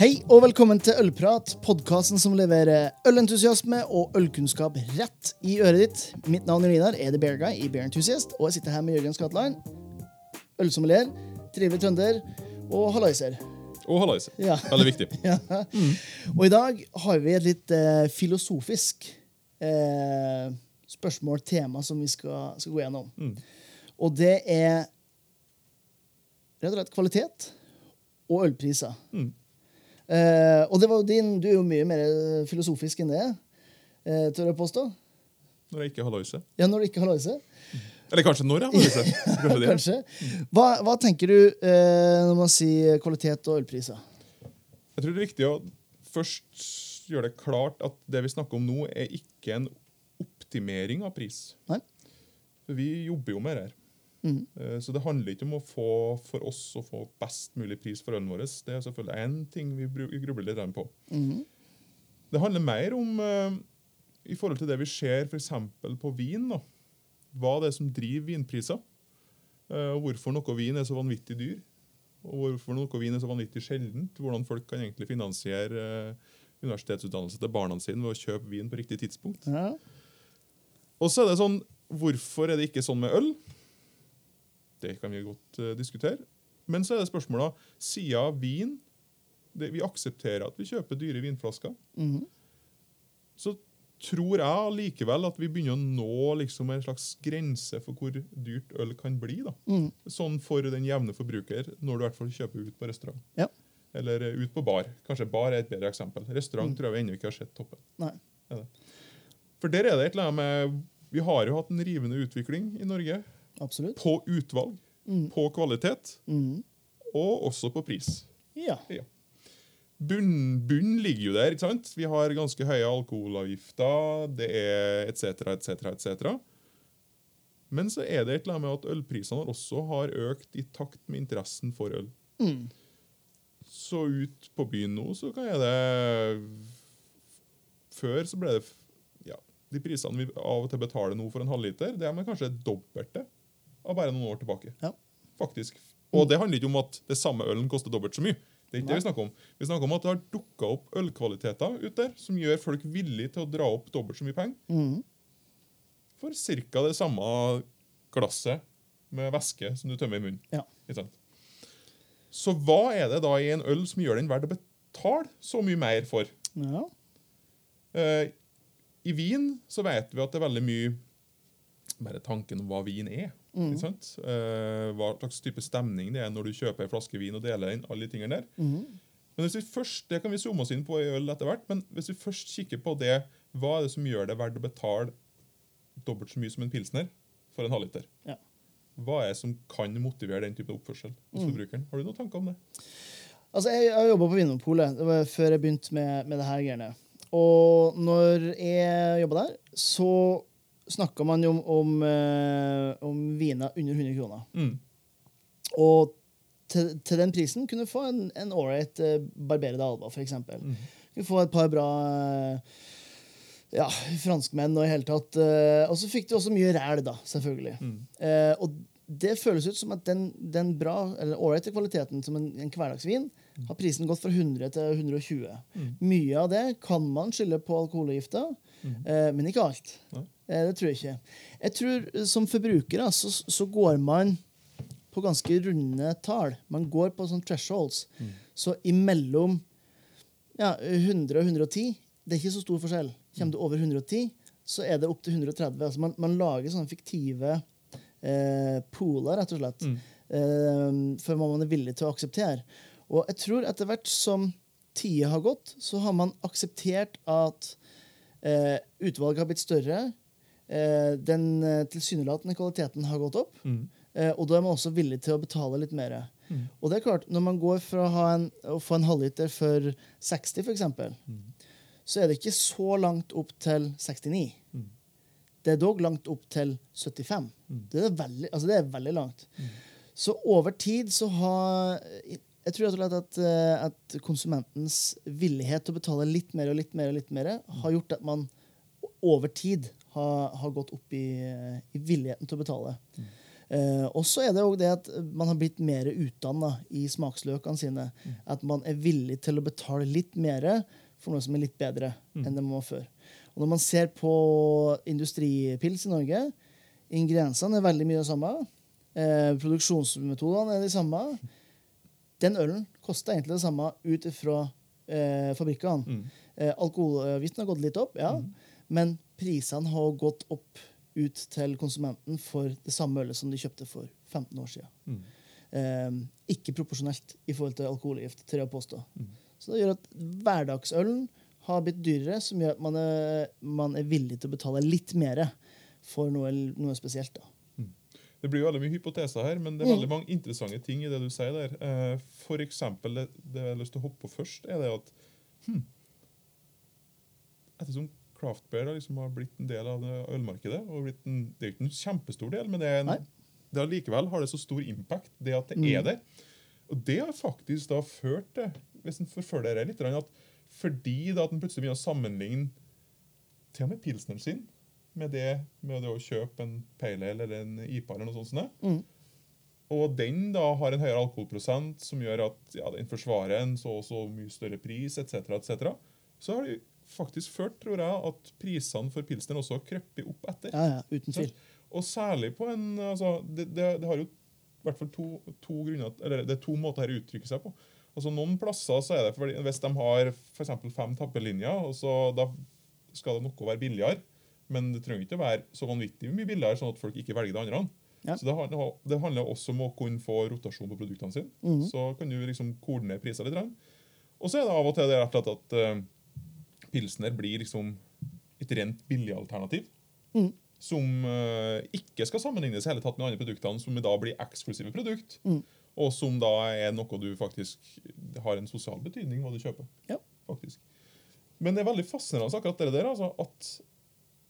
Hei og velkommen til Ølprat, podkasten som leverer ølentusiasme og ølkunnskap rett i øret ditt. Mitt navn er Linar, er The Bear Guy i Bear Enthusiast, og jeg sitter her med Jørgen Skatland. Ølsommelier, trivelig trønder og hallaiser. Og hallaiser. Ja. Veldig viktig. Ja. Og i dag har vi et litt eh, filosofisk eh, spørsmål, tema, som vi skal, skal gå gjennom. Mm. Og det er rett og slett kvalitet og ølpriser. Mm. Eh, og det var jo din, du er jo mye mer filosofisk enn det, eh, tør jeg påstå. Når jeg ikke har hallaiset. Ja, når du ikke har løse. Eller kanskje når jeg har hallaiset. Kanskje det. Kanskje. Hva, hva tenker du eh, når man sier kvalitet og ølpriser? Jeg tror det er viktig å først gjøre det klart at det vi snakker om nå, er ikke en optimering av pris. Nei? Vi jobber jo med det her. Mhm. Eh, Så det handler ikke om å få for oss å få best mulig pris for ølen vår. Det er selvfølgelig én ting vi grubler litt på. Mm. Det handler mer om eh, i forhold til det vi ser f.eks. på vin. Da. Hva det er som driver vinpriser. eh, og hvorfor noe vin er så vanvittig dyr. Og hvorfor noe vin er så vanvittig sjeldent. Hvordan folk kan egentlig finansiere universitetsutdannelse til barna sine ved å kjøpe vin på riktig tidspunkt. Ja. Og så er det sånn, Hvorfor er det ikke sånn med øl? Det kan vi godt uh, diskutere. Men så er det spørsmålet siden vin det, Vi aksepterer at vi kjøper dyre vinflasker. Mhm. Så tror jeg likevel at vi begynner å nå liksom en slags grense for hvor dyrt øl kan bli. da. Mhm. Sånn for den jevne forbruker, når du i hvert fall kjøper ut på restaurant. Ja. Eller eh, ut på bar. Kanskje bar er et bedre eksempel. Restaurant Mm. tror jeg vi ennå ikke har sett toppen. Nei. For der er det et eller annet med Vi har jo hatt en rivende utvikling i Norge Absolutt. på utvalg, mm. på kvalitet mm. og også på pris. Ja. Bunn, bunn ligger jo der. ikke sant? Vi har ganske høye alkoholavgifter, det er etc., etc., etc. Men så er det et eller annet med at ølprisene også har økt i takt med interessen for øl. Mm. Så ut på byen nå så kan jeg det Før så ble det ja, De prisene vi av og til betaler nå for en halvliter, det er men kanskje dobbelte av bare noen år tilbake. Ja. Faktisk. Og det handler ikke om at det samme ølen koster dobbelt så mye. Det er ikke det vi snakker om. Vi snakker om at det har dukka opp ølkvaliteter ut der som gjør folk villige til å dra opp dobbelt så mye penger mm. for ca. det samme glasset med væske som du tømmer i munnen. Ja. Så hva er det da i en øl som gjør den verdt å betale så mye mer for? ja. Uh, I vin så vet vi at det er veldig mye bare tanken om hva vin er. Sant? Eh, hva slags type stemning det er når du kjøper en flaske vin og deler den. alle de tingene der. Mm. Men hvis vi først, Det kan vi zoome oss inn på i øl etter hvert, men hvis vi først kikker på det, hva er det som gjør det verdt å betale dobbelt så mye som en pilsner for en halvliter? Ja. Hva er det som kan motivere den type oppførsel hos Mm. Har du noen tanker om det? Altså, Jeg har jobba på Vinmonopolet det var før jeg begynte med, med det her greiene. Og når jeg jobba der, så snakka man jo om, om, eh, om viner under 100 kroner. Mm. Og til, til den prisen kunne du få en, en ålreit uh, barberede alba, f.eks. Mm. Kunne få et par bra eh, ja, franskmenn og i hele tatt. og så fikk du også mye ræl, da, selvfølgelig. Mm. Eh, og det føles ut som at den, den bra, eller ålreite kvaliteten som en, en hverdagsvin har prisen gått fra 100 til 120. Mm. Mye av det kan man skylde på alkoholavgifter, Mm. eh, men ikke alt. Nei. Eh, det tror jeg ikke. Jeg tror eh, Som forbruker så, så går man på ganske runde tall. Man går på sånne thresholds. Mm. Så imellom ja, 100 og 110 det er ikke så stor forskjell. Kommer du over 110, så er det opp til 130. Altså man, man lager sånne fiktive eh, pooler, rett og slett, Mm. eh, for hva man er villig til å akseptere. Og jeg tror etter hvert som tida har gått, så har man akseptert at eh, utvalget har blitt større. Eh, den eh, tilsynelatende kvaliteten har gått opp. Mm. Eh, og da er man også villig til å betale litt mer. Mm. Og det er klart, når man går fra å, ha en, å få en halvliter for 60, f.eks., Mm. så er det ikke så langt opp til 69. Mm. Det er dog langt opp til 75. Mm. Det, er veldig, altså det er veldig langt. Mm. Så over tid så har Jeg tror at, at konsumentens villighet til å betale litt mer og litt mer og litt mer har gjort at man over tid har, har gått opp i, i villigheten til å betale. Eh, og så er det òg det at man har blitt mer utdanna i smaksløkene sine. At man er villig til å betale litt mer for noe som er litt bedre enn det man var før. Og når man ser på industripils i Norge, ingrediensene er veldig mye det samme. Eh, produksjonsmetodene er de samme. Den ølen koster egentlig det samme ut ifra eh, fabrikkene. Mm. Eh, alkoholavgiften har gått litt opp, ja, men prisene har gått opp ut til konsumenten for det samme ølet som de kjøpte for 15 år siden. Mm. Eh, ikke proporsjonelt i forhold til alkoholgift, tør jeg å påstå. Mm. Så det gjør at hverdagsølen har blitt dyrere, som gjør at man er, man er villig til å betale litt mer for noe, noe spesielt. da. Det blir jo veldig mye hypoteser her, men det er veldig mange interessante ting i det du sier der. Eh, for eksempel, det, det jeg har lyst til å hoppe på først, er det at hm, Ettersom craft beer da liksom har blitt en del av ølmarkedet og blitt en, Det er ikke en kjempestor del, men det er en, det likevel har det så stor impact, det at det Mm. er der. Og det har faktisk da ført til, hvis en forfølger det litt, at fordi da at en plutselig begynner å sammenligne til og med pilsneren sin med det med det å kjøpe en pale ale eller en IPA eller noe sånt. sånt. Mm. Og den da har en høyere alkoholprosent som gjør at ja, den forsvarer en så og så mye større pris, etc., etc., så har det faktisk ført, tror jeg, at prisene for pilsner også har krøpet opp etter. Ja, ja, uten tvil. Og særlig på en altså, det, det, det har jo i hvert fall to, to grunner, eller det er to måter her å uttrykke seg på. Altså Noen plasser så er det fordi hvis de har for fem tappelinjer, og så da skal det noe være billigere, men det trenger ikke å være så vanvittig mye billigere, sånn at folk ikke velger det andre. Ja. Så det det handler også om å kunne få rotasjon på produktene sine. Mhm. Så kan du liksom koordinere priser litt. Og så er det av og til det rett og slett at eh, pilsner blir liksom et rent billig alternativ. Mhm. Som uh, ikke skal sammenlignes hele tatt med andre produktene, som da blir eksklusive produkt. Mm. Og som da er noe du faktisk har en sosial betydning hva du kjøper. Ja. faktisk. Men det er veldig fascinerende akkurat det der, altså, at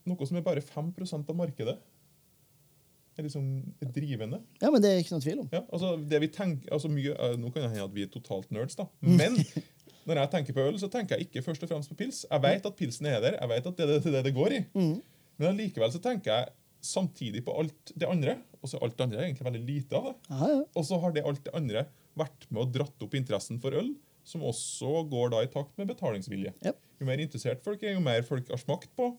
noe som er bare 5% av markedet, er liksom drivende. Ja, men det er ikke noe tvil om. Ja, altså det vi tenker, altså mye, eh, Nå kan det hende at vi er totalt nerds, da. Mm. Men når jeg tenker på øl, så tenker jeg ikke først og fremst på pils. Jeg vet at pilsen er der, jeg vet at det er det det, det går i. Mm. Men allikevel så tenker jeg samtidig på alt det andre. Og så alt det andre er egentlig veldig lite av det. Ja, ja. Og så har det alt det andre vært med og dratt opp interessen for øl, som også går da i takt med betalingsvilje. Yep. Jo mer interessert folk er, jo mer folk har smakt på,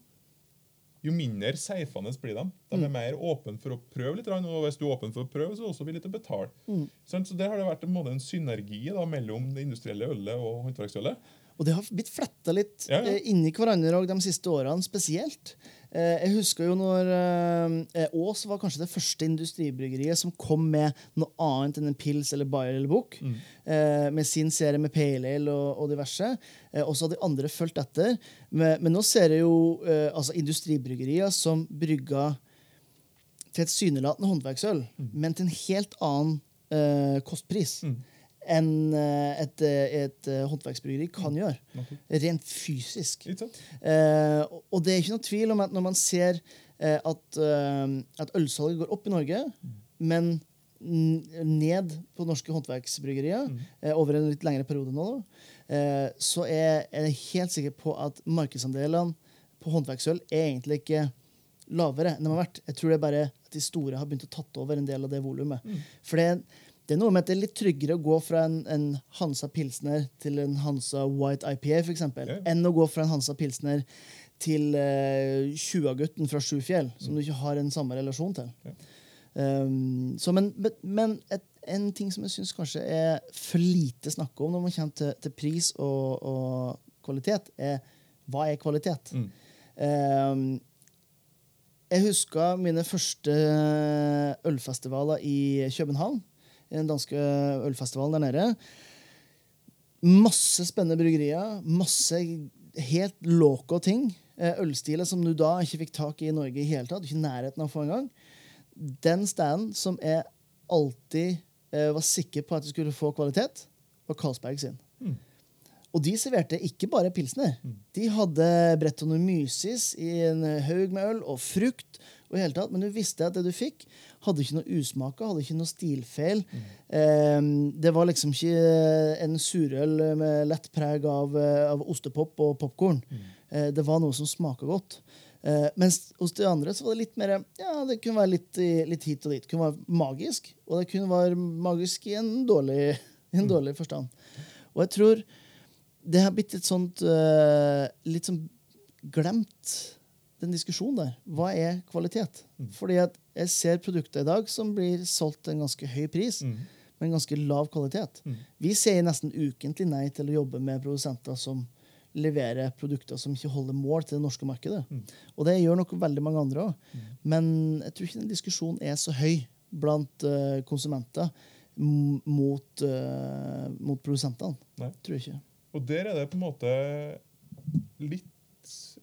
jo mindre seifende blir de. De er Mm. mer åpne for å prøve litt, og hvis du er åpen for å prøve, så er du også villig til å betale. Mm. Sånn, Så det har det vært en, måte, en synergi da, mellom det industrielle ølet og håndverksølet. Og det har blitt fletta litt Ja, ja. eh, inni hverandre de siste årene spesielt. Eh, jeg husker jo når eh, Ås var kanskje det første industribryggeriet som kom med noe annet enn en pils eller bayer eller bukk. Mm. Eh, med sin serie med pale ale og, og diverse. Eh, og så hadde de andre fulgt etter. Men, men nå ser jeg jo eh, altså industribryggerier som brygga til et mm. håndverksøl, men til en helt annen eh, kostpris Mm. Enn eh, et, eh, et eh, håndverksbryggeri kan gjøre. Rent fysisk. Eh, og- det er ikke noe tvil om at når man ser at, at ølsalget går opp i Norge, men ned på norske håndverksbryggerier eh, over en litt lengre periode nå, eh, så er jeg helt sikker på at markedsandelene på håndverksøl er egentlig ikke lavere enn de har vært. Jeg tror det er bare at de store har begynt å tatt over en del av det volumet. For det, det er noe med at det er litt tryggere å gå fra en, en Hansa Pilsner til en Hansa White IPA, for eksempel, Ja. enn å gå fra en Hansa Pilsner til uh, 20-gutten fra Sjufjell, som du ikke har en samme relasjon til. Ja. Um, så men men- men et, en ting som jeg syns kanskje er for lite snakk om når man kommer til, til pris og, og kvalitet, er hva er kvalitet? Mm. Um, jeg husker mine første ølfestivaler i København. I den danske ølfestivalen der nede. Masse spennende bryggerier. Masse helt loco ting. Eh, Ølstiler som du da ikke fikk tak i i Norge i hele tatt. Ikke i nærheten av å få engang. Den standen som jeg alltid eh, var sikker på at du skulle få kvalitet, var Carlsberg sin. Mm. Og de serverte ikke bare pilsner. De hadde Bretonomyces i en haug med øl og frukt. og i hele tatt, Men du visste at det du fikk, hadde ikke noe usmaker, hadde ikke noe stilfeil. Eh, det var liksom ikke en surøl med lett preg av, eh, av ostepop og popkorn. Eh, det var noe som smaka godt. Eh, mens hos de andre så var det litt mer Ja, det kunne være litt, litt hit og dit. Det kunne være magisk, og det kunne være magisk i en dårlig, i en dårlig forstand. Og jeg tror det har blitt et sånt uh, Litt sånn glemt, den diskusjonen der. Hva er kvalitet? Fordi at jeg ser produkter i dag som blir solgt til en ganske høy pris, Mm. med en ganske lav kvalitet. Vi sier nesten ukentlig nei til å jobbe med produsenter som leverer produkter som ikke holder mål til det norske markedet. Og det gjør nok veldig mange andre òg. Men jeg tror ikke den diskusjonen er så høy blant uh, konsumenter mot, uh, mot produsentene. Nei. Tror jeg ikke. Og der er det på en måte litt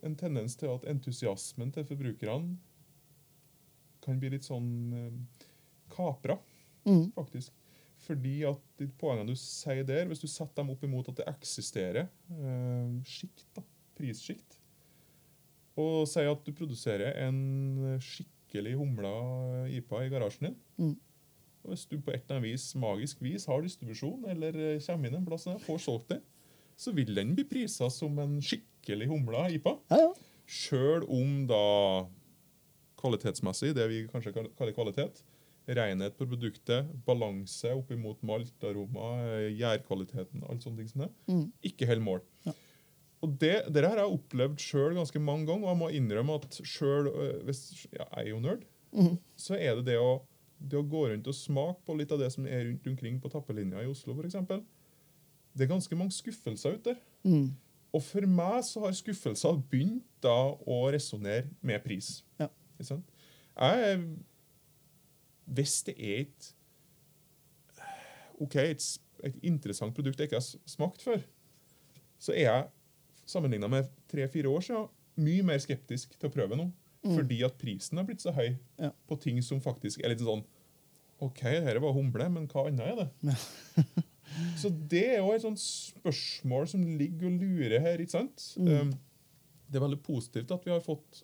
en tendens til at entusiasmen til forbrukerne kan bli litt sånn eh, kapra, Mm. faktisk. Fordi at de poengene du sier der, hvis du setter dem opp imot at det eksisterer eh, skikt, da, prissjikt, og sier at du produserer en skikkelig humla IPA i garasjen din, Mm. og hvis du på et eller annet vis, magisk vis har distribusjon, eller eh, kommer inn en plass og får solgt det, så vil den bli prisa som en skikkelig humla IPA. Ja, ja. Sjøl om da kvalitetsmessig, det vi kanskje kaller kvalitet, renhet på produktet, balanse opp imot malt, aroma, gjærkvaliteten, alt sånne ting som det, Mm. ikke holder mål. Ja. Og det, det her har jeg opplevd sjøl ganske mange ganger, og jeg må innrømme at sjøl hvis ja, Jeg er jo nerd. Mm. Så er det det å, det å gå rundt og smake på litt av det som er rundt omkring på tappelinja i Oslo, f.eks. Det er ganske mange skuffelser ute der. Mm. Og for meg så har skuffelser begynt da å resonnere med pris. Ja. Jeg, hvis det er et OK, et, et interessant produkt jeg ikke har smakt før, så er jeg, sammenligna med tre-fire år siden, mye mer skeptisk til å prøve noe. Fordi at prisen har blitt så høy Ja. på ting som faktisk er litt sånn OK, dette var humle, men hva annet er det? Så det er jo et sånt spørsmål som ligger og lurer her. ikke sant? Mm. det er veldig positivt at vi har fått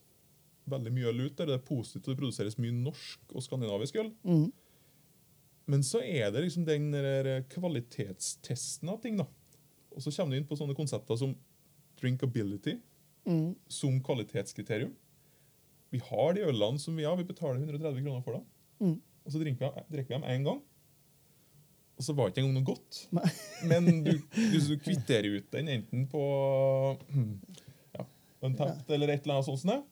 veldig mye øl ut der. Det er positivt at det produseres mye norsk og skandinavisk øl. Mm. Men så er det liksom den der kvalitetstesten av ting. da. Og så kommer du inn på sånne konsepter som drinkability Mm. som kvalitetskriterium. Vi har de ølene som vi har. Vi betaler 130 kroner for dem. Mm. Og så drikker vi, drikker vi dem én gang. Og så var det ikke engang noe godt. Nei. Men du, du, du kvitterer ut den enten på ja, en tapt eller et eller annet sånt. Sånn.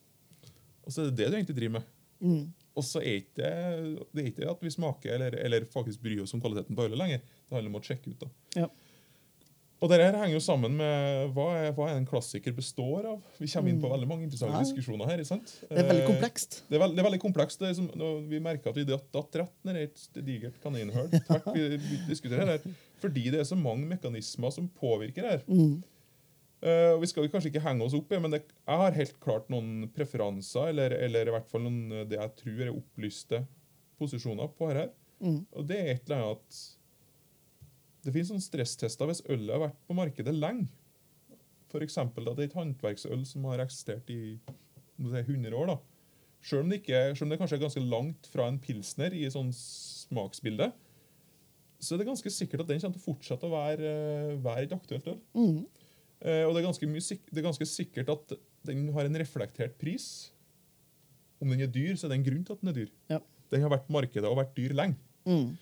Og så er det det du egentlig driver med. Mm. Og så er det, det er ikke at vi smaker eller, eller faktisk bryr oss om kvaliteten på ølet lenger. Det handler om å sjekke ut. da. Ja. Og det her henger jo sammen med hva er, hva er en klassiker består av. Vi kommer inn på veldig mange interessante Mm. Ja. diskusjoner her. sant? Det er veldig Eh, komplekst. Det er, veld, det er veldig komplekst. Det er som, vi merker at vi datt, datt rett ned i et digert kaninhull. Her. Fordi det er så mange mekanismer som påvirker her. Mm. Uh, vi skal kanskje ikke henge oss opp i, men det, jeg har helt klart noen preferanser, eller, eller i hvert fall noen, det jeg tror er opplyste posisjoner på her. Mm. Og det er et eller annet at det finnes sånne stresstester hvis ølet har vært på markedet lenge. F.eks. at det er et håndverksøl som har eksistert i si, 100 år. da. Selv om, det ikke, selv om det kanskje er ganske langt fra en pilsner i sånn smaksbilde, så er det ganske sikkert at den kommer til å fortsette å være, eh, være et aktuelt øl. Mm. Eh, og det er, ganske mye, det er ganske sikkert at den har en reflektert pris. Om den er dyr, så er det en grunn til at den er dyr. Ja. Den har vært på markedet og vært dyr lenge. Mm.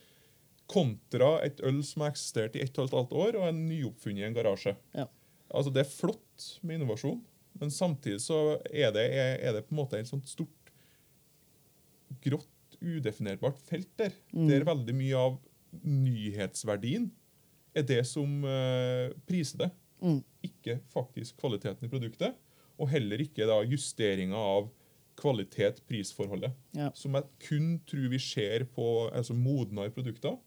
Kontra et øl som har eksistert i ett og et halvt år og er nyoppfunnet i en garasje. Ja. Altså Det er flott med innovasjon, men samtidig så er det, er, er det på en måte et sånt stort, grått, udefinerbart felt der. Mm. Der veldig mye av nyhetsverdien er det som uh, priser det. Mm. Ikke faktisk kvaliteten i produktet, og heller ikke da justeringa av kvalitet-prisforholdet. Ja. Som jeg kun tror vi ser på altså modnere produkter.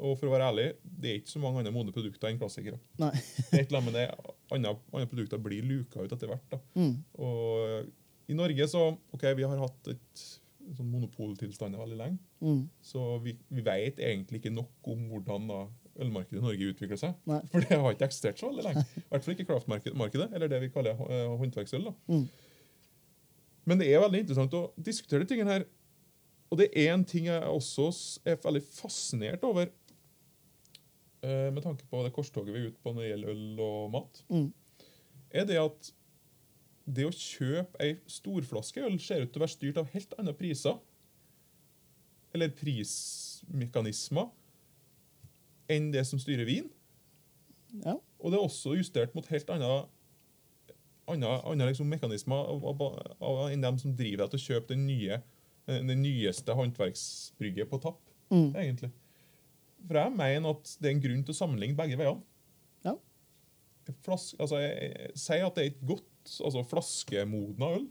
Og for å være ærlig, det er ikke så mange andre modne produkter enn klassikere. Nei. Det er et med det, andre, andre produkter blir luka ut etter hvert. da. Mm. Og i Norge så ok, vi har hatt et sånn monopoltilstand veldig lenge. Mm. Så vi, vi vet egentlig ikke nok om hvordan da ølmarkedet i Norge utvikler seg. Nei. For det har ikke eksistert så veldig lenge. I hvert fall ikke kraftmarkedet, eller det vi kaller eh, håndverksøl. da. Mm. Men det er veldig interessant å diskutere de tingene her. Og det er en ting jeg også er veldig fascinert over, med tanke på det korstoget vi er ute på når det gjelder øl og mat, Mm. er det at det å kjøpe ei storflaske øl ser ut til å være styrt av helt andre priser. Eller prismekanismer enn det som styrer vin. Ja. Og det er også justert mot helt andre, andre, andre liksom mekanismer av, av, av, enn dem som driver deg til å kjøpe den, nye, eh, den nyeste håndverksbrygget på tapp. Mm. egentlig. For jeg mener at det er en grunn til å sammenligne begge veiene. Ja. Flaske, altså, jeg, jeg, si at det er et godt altså, flaskemodna øl.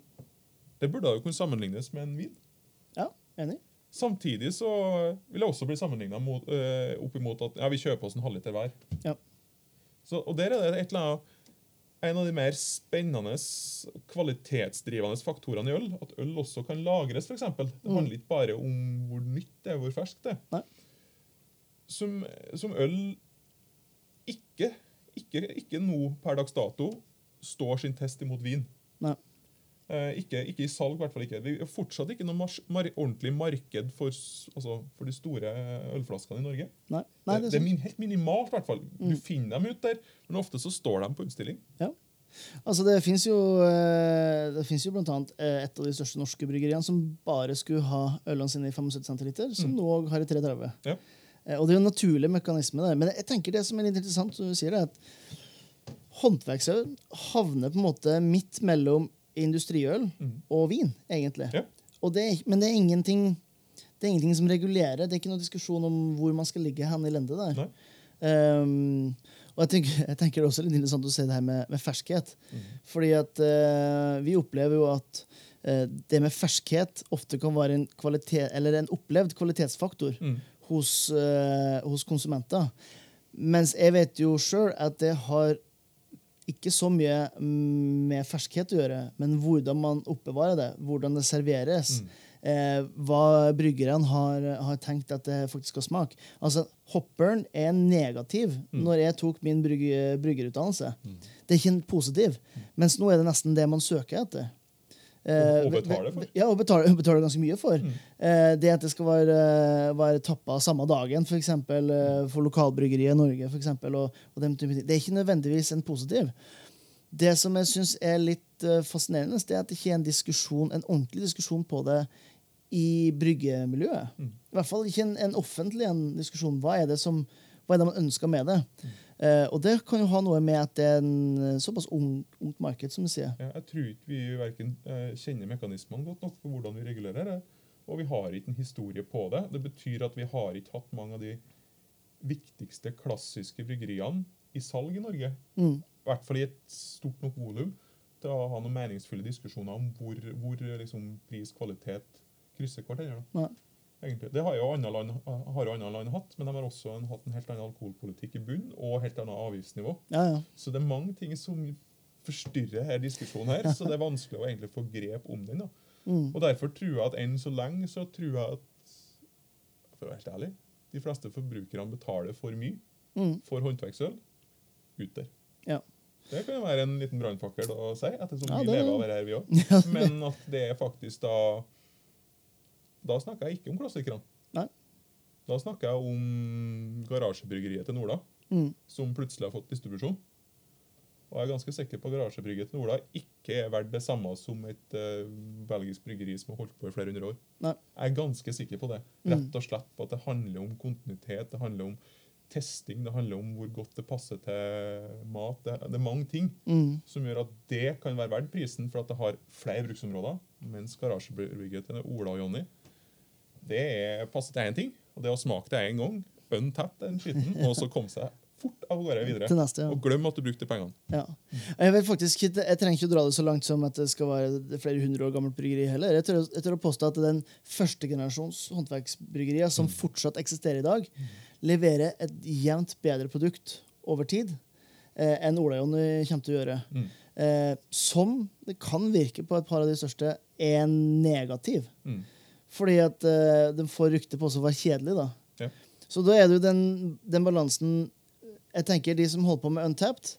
Det burde jo kunne sammenlignes med en vin. ja, enig. Samtidig så vil jeg også bli sammenligna øh, opp imot at ja, vi kjøper oss en halvliter hver. Ja. Så, og der er det et eller annet en av de mer spennende, kvalitetsdrivende faktorene i øl. At øl også kan lagres, f.eks. Det Mm. handler ikke bare om hvor nytt det er, hvor ferskt det er. Som, som øl ikke, ikke, ikke nå per dags dato står sin test imot vin. Nei. Eh, ikke, ikke i salg, i hvert fall ikke. Det er fortsatt ikke noe mars mar ordentlig marked for, altså, for de store ølflaskene i Norge. Nei, Nei det, det er min, helt minimalt, i hvert fall. Du Mm. finner dem ut der, men ofte så står de på utstilling. Ja. Altså, det fins jo, eh, det jo annet eh, et av de største norske bryggeriene som bare skulle ha ølene sine i 75 cm, som Mm. nå har i 33. Ja. Eh, Og det er jo en naturlig mekanisme der. Men jeg tenker det som er litt interessant, som du sier, er at håndverksøl havner på en måte midt mellom industriøl Mm. og vin, egentlig. Ja. Og det er, men det er ingenting det er ingenting som regulerer. Det er ikke noe diskusjon om hvor man skal ligge hen i lendet der. Um, og jeg tenker, jeg tenker det er også litt interessant å se det her med, med ferskhet. Mm. Fordi at uh, vi opplever jo at uh, det med ferskhet ofte kan være en, kvalitet, eller en opplevd kvalitetsfaktor Mm. Hos, eh, hos konsumenter. Mens jeg vet jo sjøl at det har ikke så mye med ferskhet å gjøre, men hvordan man oppbevarer det, hvordan det serveres. Mm. Eh, hva bryggerne har, har tenkt at det faktisk skal smake. Altså, Hopperen er negativ Mm. når jeg tok min brygge, bryggerutdannelse. Mm. Det er ikke en positiv. Mens nå er det nesten det man søker etter. Eh, Og- betale for. Ja, og betale, ganske mye for. Mm. Eh, det at det skal være, være tappa samme dagen, for, eksempel, eh, for lokalbryggeriet i Norge, for eksempel, og, og den type ting. det er ikke nødvendigvis en positiv. Det som jeg syns er litt eh, fascinerende, det er at det ikke er en diskusjon, en ordentlig diskusjon på det i bryggemiljøet. Mm. I hvert fall ikke en, en offentlig en diskusjon. Hva er det som hva er det man ønsker med det? Eh, og det kan jo ha noe med at det er en eh, såpass ung, ungt marked, som du sier. Ja, jeg tror ikke vi verken eh, kjenner mekanismene godt nok for hvordan vi regulerer det. Og vi har ikke en historie på det. Det betyr at vi har ikke hatt mange av de viktigste klassiske bryggeriene i salg i Norge. Mm. I hvert fall i et stort nok volum til å ha noen meningsfulle diskusjoner om hvor, hvor liksom, pris, kvalitet krysser hverandre. Egentlig. Det har jo andre land, andre land hatt, men de har også en, hatt en helt annen alkoholpolitikk i bunn og helt annet avgiftsnivå. Ja, ja. Så det er mange ting som forstyrrer her diskusjonen her, så det er vanskelig å egentlig få grep om den. da. Mm. Og derfor tror jeg at enn så lenge så tror jeg at for å være helt ærlig, de fleste forbrukerne betaler for mye Mm. for håndverksøl ut der. Ja. Det kan jo være en liten brannfakkel å si, ettersom Ja, vi lever av det her, vi òg. Men at det er faktisk da Da snakker jeg ikke om klassikerne. Nei. Da snakker jeg om garasjebryggeriet til Norda, Mm. som plutselig har fått distribusjon. Og jeg er ganske sikker på at garasjebryggeriet til Norda ikke er verdt det samme som et uh, belgisk bryggeri som har holdt på i flere hundre år. Nei. Jeg er ganske sikker på det. Mm. Rett og slett på at det handler om kontinuitet, det handler om testing, det handler om hvor godt det passer til mat. Det, det er mange ting Mm. som gjør at det kan være verdt prisen for at det har flere bruksområder. Mens garasjebryggeriet til Ola og Jonny det er passer til én ting, og det å smake det én gang, untapped den skitten, og så komme seg fort av gårde videre. Neste, ja. Og glem at du brukte pengene. Ja. Jeg, vet faktisk, jeg trenger ikke å dra det så langt som at det skal være flere hundre år gammelt bryggeri heller. Jeg tør, jeg tør å påstå at den første generasjons håndverksbryggeriet som fortsatt eksisterer i dag, leverer et jevnt bedre produkt over tid eh, enn Olajon kommer til å gjøre. Mm. Eh, som det kan virke på et par av de største, er negativ. Mm. Fordi at uh, de får rykte på seg å være kjedelig. da. Ja. Så da er det jo den, den balansen Jeg tenker De som holder på med Untapped,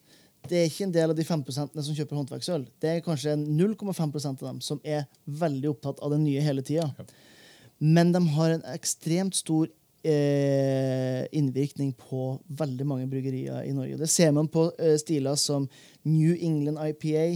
det er ikke en del av de 5% som kjøper håndverksøl. Det er kanskje 0,5% av dem som er veldig opptatt av det nye hele tida. Ja. Men de har en ekstremt stor eh, innvirkning på veldig mange bryggerier i Norge. Det ser man på eh, stiler som New England IPA,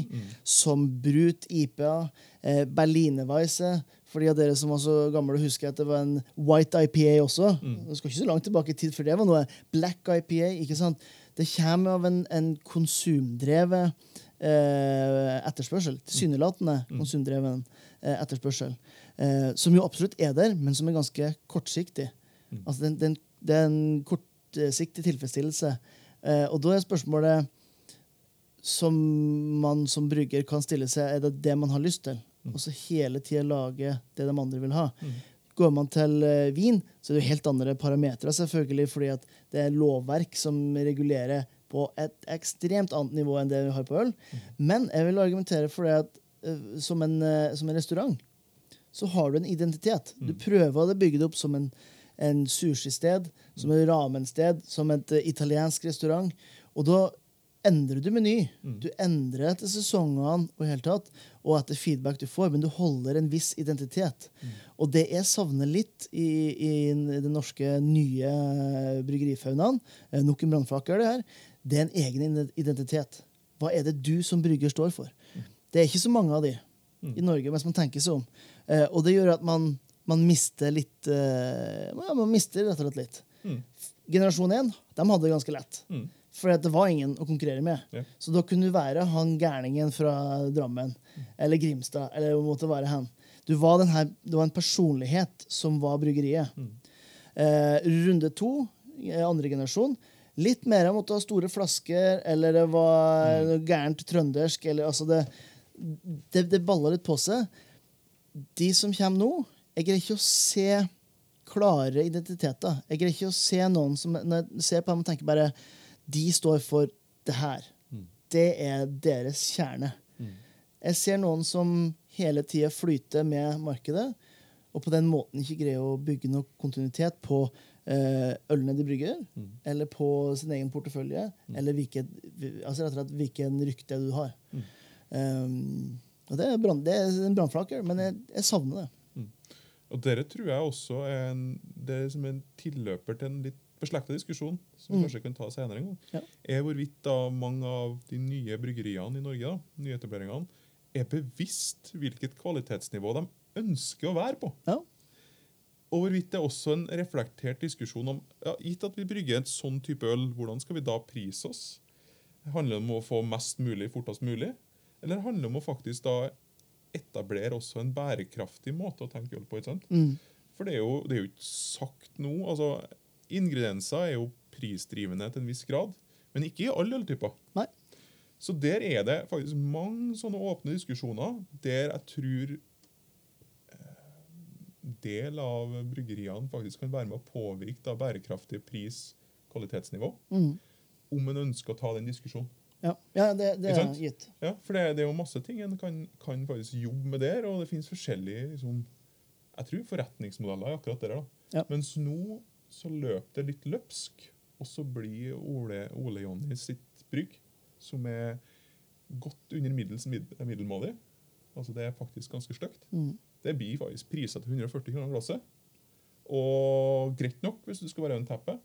som Brut IPA, eh, Berlinerweisse. For de av dere som var så gamle, husker at det var en White IPA også. Det skal ikke så langt tilbake i tid før det var noe. Black IPA. ikke sant? Det kommer av en, en konsumdrevet eh, etterspørsel. Tilsynelatende konsumdreven eh, etterspørsel. Eh, som jo absolutt er der, men som er ganske kortsiktig. Altså det, det, Det er en kortsiktig tilfredsstillelse. Eh, og da er spørsmålet som man som brygger kan stille seg, er det det man har lyst til? Og så hele tida lage det de andre vil ha. Går man til eh, vin, så er det jo helt andre parametere, selvfølgelig, fordi at det er lovverk som regulerer på et ekstremt annet nivå enn det vi har på øl. Men jeg vil argumentere for det at eh, som, en, eh, som en restaurant så har du en identitet. Du prøver å bygge det opp som en, en sushisted, som et ramensted, som et italiensk restaurant. Og da endrer du meny. Du endrer etter sesongene og, i hele tatt, og etter feedback du får, men du holder en viss identitet. Og det jeg savner litt i, i den norske nye bryggerifaunaen, eh, nok en brannfakkel, det her, det er en egen identitet. Hva er det du som brygger står for? Det er ikke så mange av de i Norge, mens man tenker seg om. Eh, og det gjør at man, man mister litt eh, Man mister rett og slett litt. Generasjon 1 de hadde det ganske lett. Mm. For det var ingen å konkurrere med. Ja. Så da kunne du være han gærningen fra Drammen eller Grimstad. eller måtte være han. Du var, denne, det var en personlighet som var bryggeriet. Eh, runde to, eh, andre generasjon, litt mer av måtte ha store flasker, eller det var noe gærent trøndersk. eller altså det, det, det balla litt på seg. De som kommer nå, jeg greier ikke å se klare identiteter. Jeg greier ikke å se noen som Når jeg ser på dem og tenker bare De står for det her. Det er deres kjerne. Jeg ser noen som hele tida flyter med markedet, og på den måten ikke greier å bygge noe kontinuitet på eh, ølene de brygger, eller på sin egen portefølje, eller hvilket, altså rett og slett hvilken rykte du har. Um, og det er, brand, det er en brannflaker, men jeg, jeg savner det. Og dere tror jeg også er en, det er som en tilløper til en litt beslekta diskusjon, som vi kanskje kan ta senere en gang, Ja. er hvorvidt da mange av de nye bryggeriene i Norge, da, nyetableringene, er bevisst hvilket kvalitetsnivå de ønsker å være på. Ja. Og hvorvidt det er også en reflektert diskusjon om ja, Gitt at vi brygger et sånn type øl, hvordan skal vi da prise oss? Handler det om å få mest mulig fortest mulig? Eller handler det om å faktisk da etablere også en bærekraftig måte å tenke øl på? ikke sant? Mm. For det er, jo, det er jo ikke sagt nå. altså Ingredienser er jo prisdrivende til en viss grad, men ikke i alle øltyper. Nei. Så der er det faktisk mange sånne åpne diskusjoner der jeg tror eh, del av bryggeriene faktisk kan være med å påvirke da bærekraftig pris-kvalitetsnivå. Mm. Om en ønsker å ta den diskusjonen. Ja, ja det, det er gitt. Ja, For det, det er jo masse ting en kan, kan faktisk jobbe med der, og det finnes forskjellige liksom, jeg tror forretningsmodeller i akkurat det da. Ja. Mens nå så løper det litt løpsk, og så blir Ole, Ole Jonny sitt brygg, som er godt under middels mid, middelmådig, altså det er faktisk ganske stygt, Mm. det blir faktisk priset til 140 kroner glasset. Og greit nok hvis du skal være en teppe,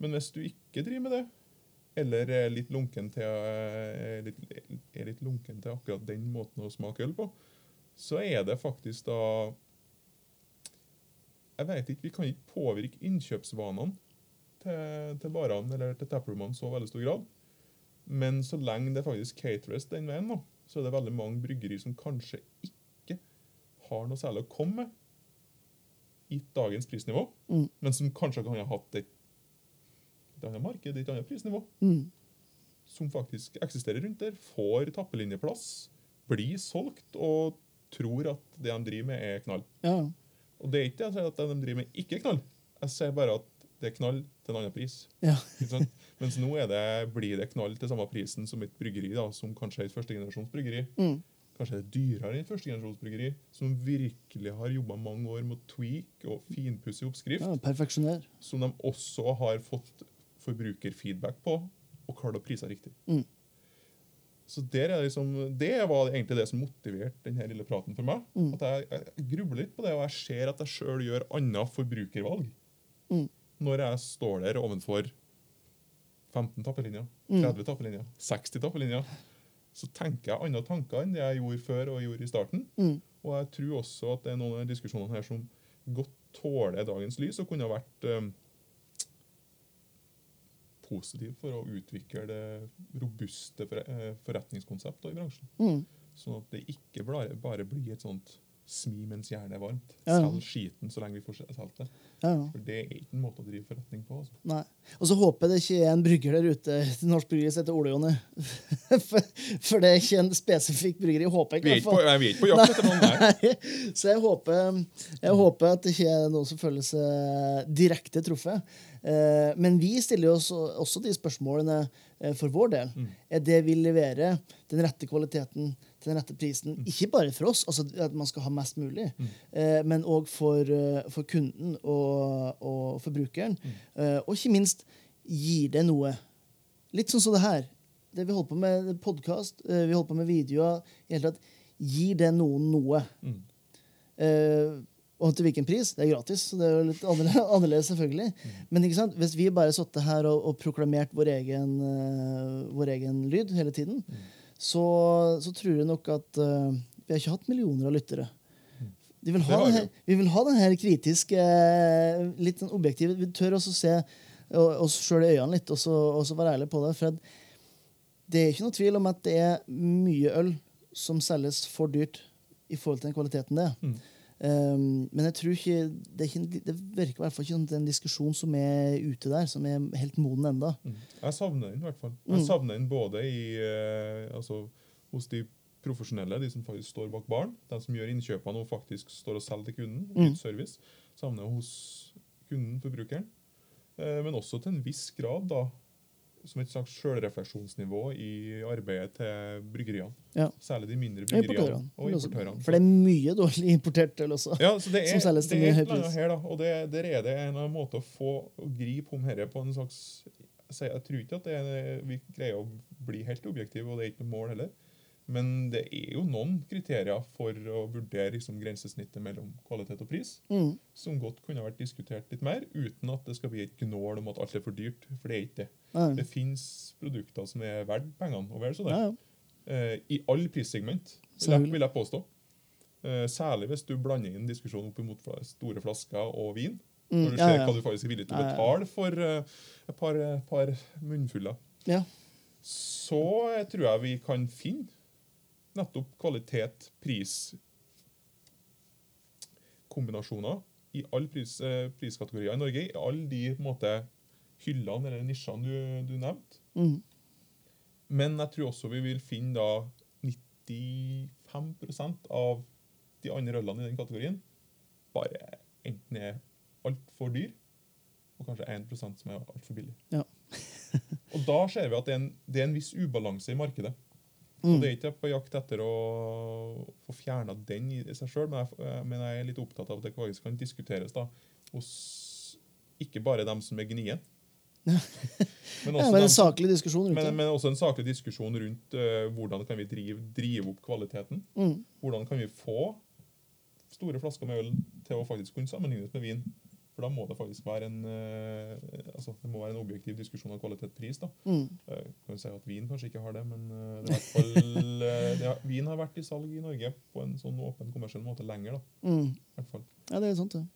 men hvis du ikke driver med det, eller er litt lunken til, er litt, er litt lunken til akkurat den måten å smake øl på, så er det faktisk da Jeg vet ikke, Vi kan ikke påvirke innkjøpsvanene til, til varene eller til taproomene så veldig stor grad. Men så lenge det faktisk cateres den veien, nå, så er det veldig mange bryggeri som kanskje ikke har noe særlig å komme med gitt dagens prisnivå, Mm. men som kanskje kan ha hatt et, et annet marked, et annet prisnivå, Mm. som faktisk eksisterer rundt der, får tappelinjeplass, blir solgt og tror at det de driver med, er knall. Ja. Og det er ikke det at de driver med, ikke er knall. Jeg sier bare at det er knall til en annen pris. ja. Mens nå er det, blir det knall til samme prisen som et bryggeri, da, som kanskje er et førstegenerasjons bryggeri. Mm. Kanskje er det dyrere enn et førstegenerasjonsbryggeri, som virkelig har jobba mange år med å tweak og finpusse oppskrift, ja perfeksjonær. som de også har fått forbrukerfeedback på, og klart å prise riktig. Mm. Så der er liksom, det var egentlig det som motiverte denne lille praten for meg. Mm. At jeg, jeg grubler litt på det, og jeg ser at jeg sjøl gjør annet forbrukervalg. Mm. når jeg står der ovenfor 15 tappelinjer, Mm. 30 tappelinjer, 60 tappelinjer, så tenker jeg andre tanker enn det jeg gjorde før og gjorde i starten. Mm. Og jeg tror også at det er noen av diskusjonene her som godt tåler dagens lys, og kunne ha vært eh, positiv for å utvikle det robuste eh, forretningskonseptet i bransjen. Mm. Sånn at det ikke bare blir et sånt smi mens jernet er varmt. Ja. Salg skiten så lenge vi får solgt det. Ja, ja. For det er ikke en måte å drive forretning på. altså. Nei. Og så håper jeg det ikke er en brygger der ute til Norsk Bryggeri som heter Ole Jonny. for, for det er ikke en spesifikk bryggeri. Håper jeg Vi er ikke. på, vi er ikke på jakt etter noen der. Så jeg håper, jeg håper at det ikke er noen som føler seg direkte truffet. Eh, Men vi stiller oss også de spørsmålene eh, for vår del. Mm. Er det vi leverer den rette kvaliteten til den rette prisen? Ikke bare for oss, altså at man skal ha mest mulig, Mm. eh, men òg for, eh, for kunden og, og forbrukeren. Eh, Og ikke minst gir det noe. Litt sånn som det her. Det vi holder på med podkast, vi holder på med videoer i hele tatt, Gir det noen noe? Mm. Eh, og til hvilken pris? Det er gratis, så det er jo litt annerledes, selvfølgelig. Men ikke sant? hvis vi bare satt her og, og proklamert vår egen, uh, vår egen lyd hele tiden, så, så tror jeg nok at uh, vi har ikke hatt millioner av lyttere. De vil ha denne, vi vil ha den her kritiske, eh, litt sånn objektive Vi tør også se oss sjøl i øynene litt og så, og så være ærlige på det. For det er ikke noe tvil om at det er mye øl som selges for dyrt i forhold til den kvaliteten det er. Mm. Um, men jeg tror ikke det, ikke, det virker i hvert fall ikke som en diskusjon som er ute der, som er helt moden enda. Mm. Jeg savner den i hvert fall. Mm. Jeg savner den både i, uh, altså, hos de profesjonelle, de som faktisk står bak baren, de som gjør innkjøpene og faktisk står og selger til kunden, Mm. service. Savner hos kunden, forbrukeren. Uh, men også til en viss grad, da, som et slags sjølrefleksjonsnivå i arbeidet til bryggeriene. Ja. Særlig de mindre bryggeriene og importørene. For det er mye dårlig importert øl også. Ja, så det Som er, selges til det mye høy et eller annet pris. her, da. Og det, der er det en måte å få å gripe om dette på en slags Jeg jeg tror ikke at det er, vi greier å bli helt objektive, og det er ikke noe mål heller. Men det er jo noen kriterier for å vurdere liksom, grensesnittet mellom kvalitet og pris, Mm. som godt kunne vært diskutert litt mer, uten at det skal bli et gnål om at alt er for dyrt. For det er ikke det. Ja, Det fins produkter som er verdt pengene, og vel så det. ja, ja. Eh, I alle prissegment, vil jeg, påstå. Eh, særlig hvis du blander inn diskusjonen opp imot store flasker og vin. Mm, Når du ja, ser ja. hva du faktisk er villig til å Ja, ja. betale for eh, et par, par munnfuller. Ja. Så jeg tror jeg vi kan finne nettopp kvalitet-pris-kombinasjoner i alle pris, eh, priskategorier i Norge. I alle de måte, hyllene eller nisjene du, du nevnte. Mm. Men jeg tror også vi vil finne da 95% av de andre ølene i den kategorien bare enten er altfor dyr, og kanskje 1% som er altfor billig. Ja. og da ser vi at det er en, det er en viss ubalanse i markedet. Mm. Og det er ikke på jakt etter å få fjerna den i seg sjøl, men, jeg- men jeg er litt opptatt av at det faktisk kan diskuteres da, hos ikke bare dem som er gnien. men, Ja, også men dem en saklig diskusjon rundt men, det. men også en saklig diskusjon rundt uh, hvordan kan vi drive, drive opp kvaliteten. Mm. Hvordan kan vi få store flasker med øl til å faktisk kunne sammenlignes med vin. For da må det faktisk være en eh, altså det må være en objektiv diskusjon av kvalitet-pris. da. Mm. Eh, kan jo si at Vin kanskje ikke har det, men eh, det fall, det har, vin har vært i salg i Norge på en sånn åpen, kommersiell måte lenger. da, Mm. i hvert fall. Ja, det er sant, det.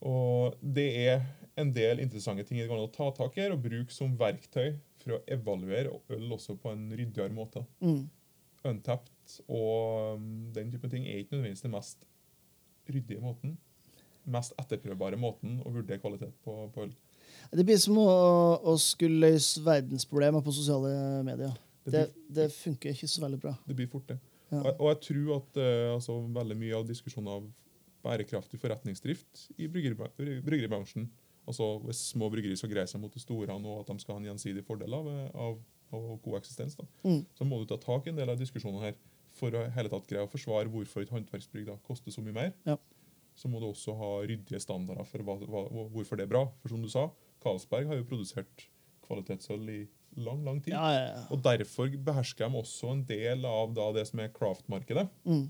Og det er en del interessante ting det går an å ta tak i og bruke som verktøy for å evaluere øl også på en ryddigere måte. Mm. Untapped og um, den type ting er ikke nødvendigvis den mest ryddige måten. Mest etterprøvbare måten å vurdere kvalitet på, på øl. Det blir som å, å skulle løse verdensproblemer på sosiale medier. Det Det, blir, det funker ikke så veldig bra. det blir fort, det. Ja. Og, og jeg tror at uh, altså, veldig mye av diskusjonen av bærekraftig forretningsdrift i bryggeribransjen Altså hvis små bryggerier skal greie seg mot de store, og at de skal ha en gjensidig fordel av, av, av god eksistens, da, Mm. så må du ta tak i en del av diskusjonene her for å hele tatt greie å forsvare hvorfor et håndverksbrygg da koster så mye mer. Ja. Så må du også ha ryddige standarder for hva, hva, hvorfor det er bra. For som du sa, Carlsberg har jo produsert kvalitetsøl i lang, lang tid. Ja, ja, ja. Og derfor behersker de også en del av da det som er craft-markedet. Mm.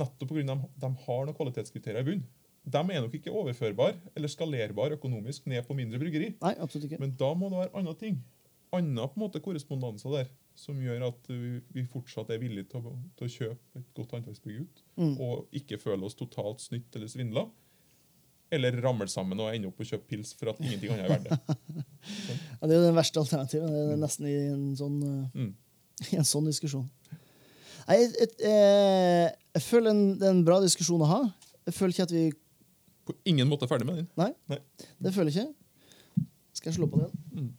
Nettopp pga. at de, de har noen kvalitetskriterier i bunn. de er nok ikke overførbare eller skalerbare økonomisk ned på mindre bryggeri. Nei, absolutt ikke. Men da må det være andre ting. Andre på en måte korrespondanser der som gjør at vi, vi fortsatt er villige til å, til å kjøpe et godt håndverksbygg ut. Mm. Og ikke føle oss totalt snytt eller svindla. Eller ramle sammen og ende opp og kjøpe pils for at ingenting annet er verdt det. Ja, det er jo den verste alternativet. Det er nesten i en sånn, eh, Mm. i en sånn diskusjon. Nei, jeg, jeg, eh, jeg føler en, det er en bra diskusjon å ha. Jeg føler ikke at vi På ingen måte er ferdig med den. Nei, Nei. det føler jeg ikke. Skal jeg slå på den? Mm.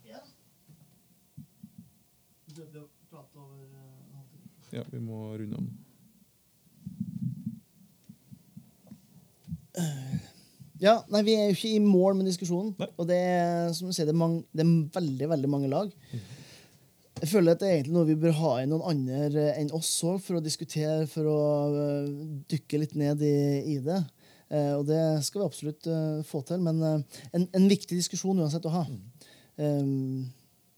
Ja. Å prate over uh, halvtiden. Ja, vi må runde om. Ja, nei, Vi er jo ikke i mål med diskusjonen. Nei. Og det er som du sier, det er, mange, det er veldig veldig mange lag. Jeg føler at det er egentlig noe vi bør ha inn noen andre enn oss òg, for å diskutere, for å øh, dykke litt ned i, i det. Eh, og det skal vi absolutt uh, få til. Men uh, en, en viktig diskusjon uansett å ha. Um,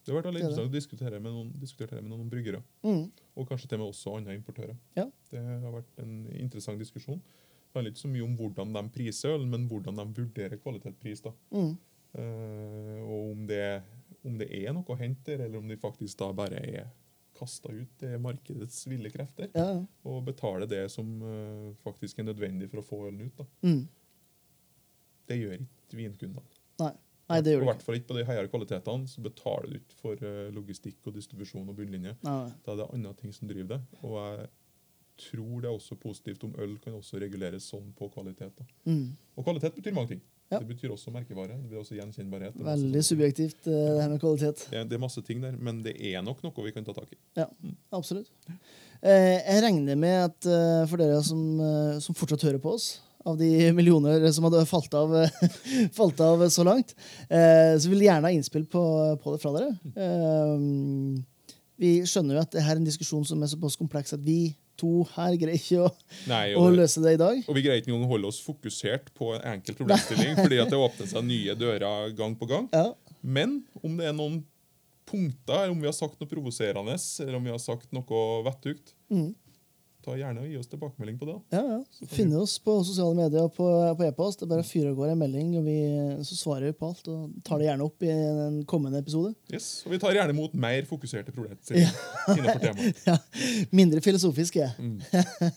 Det har vært veldig er interessant å diskutere med noen, diskutere med noen bryggere. mm, Og kanskje til og med også andre importører. Ja. Det har vært en interessant diskusjon. Det handler ikke så mye om hvordan de priser øl, men hvordan de vurderer kvalitetspris. da. mm, Uh, og om det, om det er noe å hente der, eller om de faktisk da bare er kasta ut til markedets ville krefter. ja. Og betaler det som uh, faktisk er nødvendig for å få ølen ut. da. Mm. Det gjør ikke vinkundene. Nei. Nei, det Og gjør I hvert fall ikke på de høyere kvalitetene. Så betaler du ikke for eh, logistikk og distribusjon og bunnlinje. Nei. Da er det andre ting som driver det. Og jeg tror det er også positivt om øl kan også reguleres sånn på kvalitet. Mm. Og kvalitet betyr mange ting. Ja. Det betyr også merkevare. Det blir også gjenkjennbarhet. Veldig subjektivt, eh, det her med kvalitet. Det er, det er masse ting der, men det er nok noe vi kan ta tak i. Ja, absolutt. Eh, jeg regner med at for dere som, som fortsatt hører på oss, av de millioner som hadde falt av, falt av så langt, eh, så vil gjerne ha innspill på, på det fra dere. Eh, vi skjønner jo at det her er en diskusjon som er såpass kompleks at vi to her greier ikke å, Nei, å og, løse det i dag. og vi greier ikke engang å holde oss fokusert på en enkel problemstilling, fordi at det åpner seg nye dører gang på gang. Ja, Men om det er noen punkter, om vi har sagt noe provoserende, eller om vi har sagt noe vettugt, mm. Ta gjerne og gi oss tilbakemelding på det. ja, ja. Finne oss på sosiale medier og på, på e-post. Det er bare å fyre av gårde en melding, og vi, så svarer vi på alt. Og tar det gjerne opp i en kommende episode. Yes, Og vi tar gjerne imot mer fokuserte problemstillinger innenfor temaet. Ja, mindre filosofisk, jeg. Mm.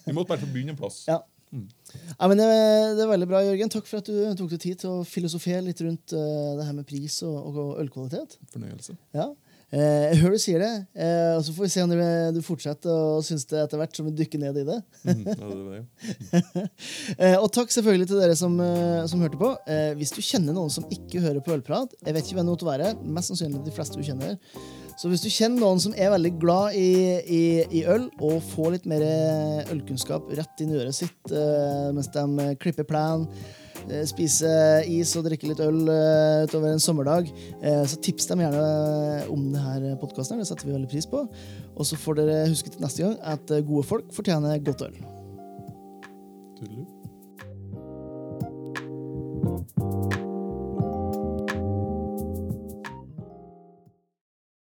Vi måtte bare få begynne en plass. Ja. Ja, men det, det er veldig bra, Jørgen. Takk for at du tok deg tid til å filosofere litt rundt uh, det her med pris og, og ølkvalitet. Fornøyelse. Ja. Eh, jeg hører du sier det, eh, og så får vi se om du, fortsetter og synes det etter hvert som vi dykker ned i det. Mm, det det. Eh, og takk selvfølgelig til dere som, som hørte på. Hvis du kjenner noen som ikke hører på Ølprat, jeg vet ikke hvem det måtte være, mest sannsynlig de fleste du kjenner. Så hvis du kjenner noen som er veldig glad i, i, i øl, og får litt mer ølkunnskap rett inn i øret sitt mens de klipper plen, Eh, spise is og drikke litt øl eh, utover en sommerdag, eh, så tips dem gjerne om denne podkasten. Det setter vi veldig pris på. Og så får dere huske til neste gang at gode folk fortjener godt øl. Tuller.